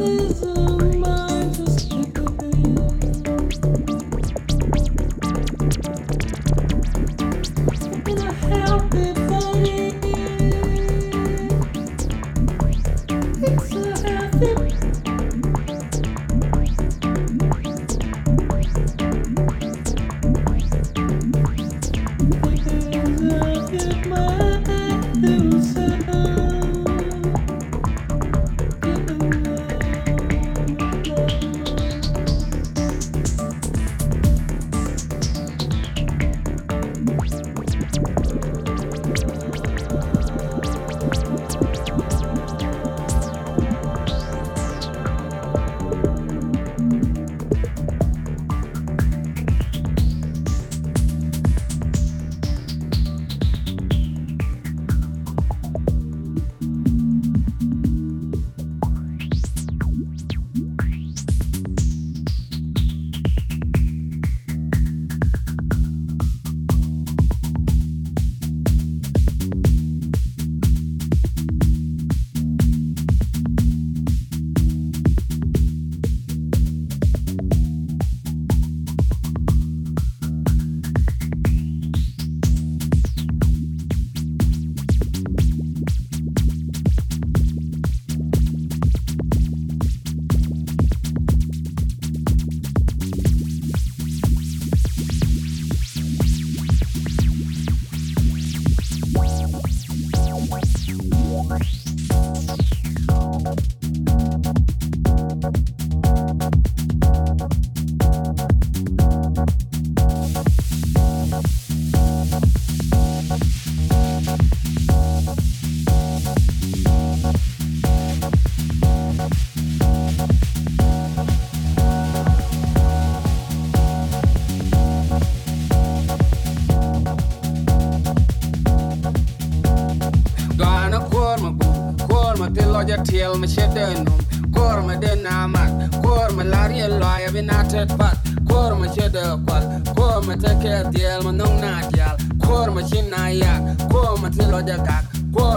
is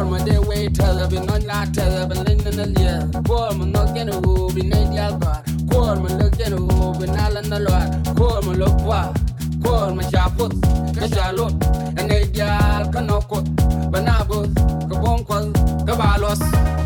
Born my day way terrible, not like terrible in the year. Born my not gonna move in India, God. Born my look gonna move in Alan the Lord. Born my look what? Born my chaput, the shallot, and they yell canocot, banabus, kabonquas, kabalos.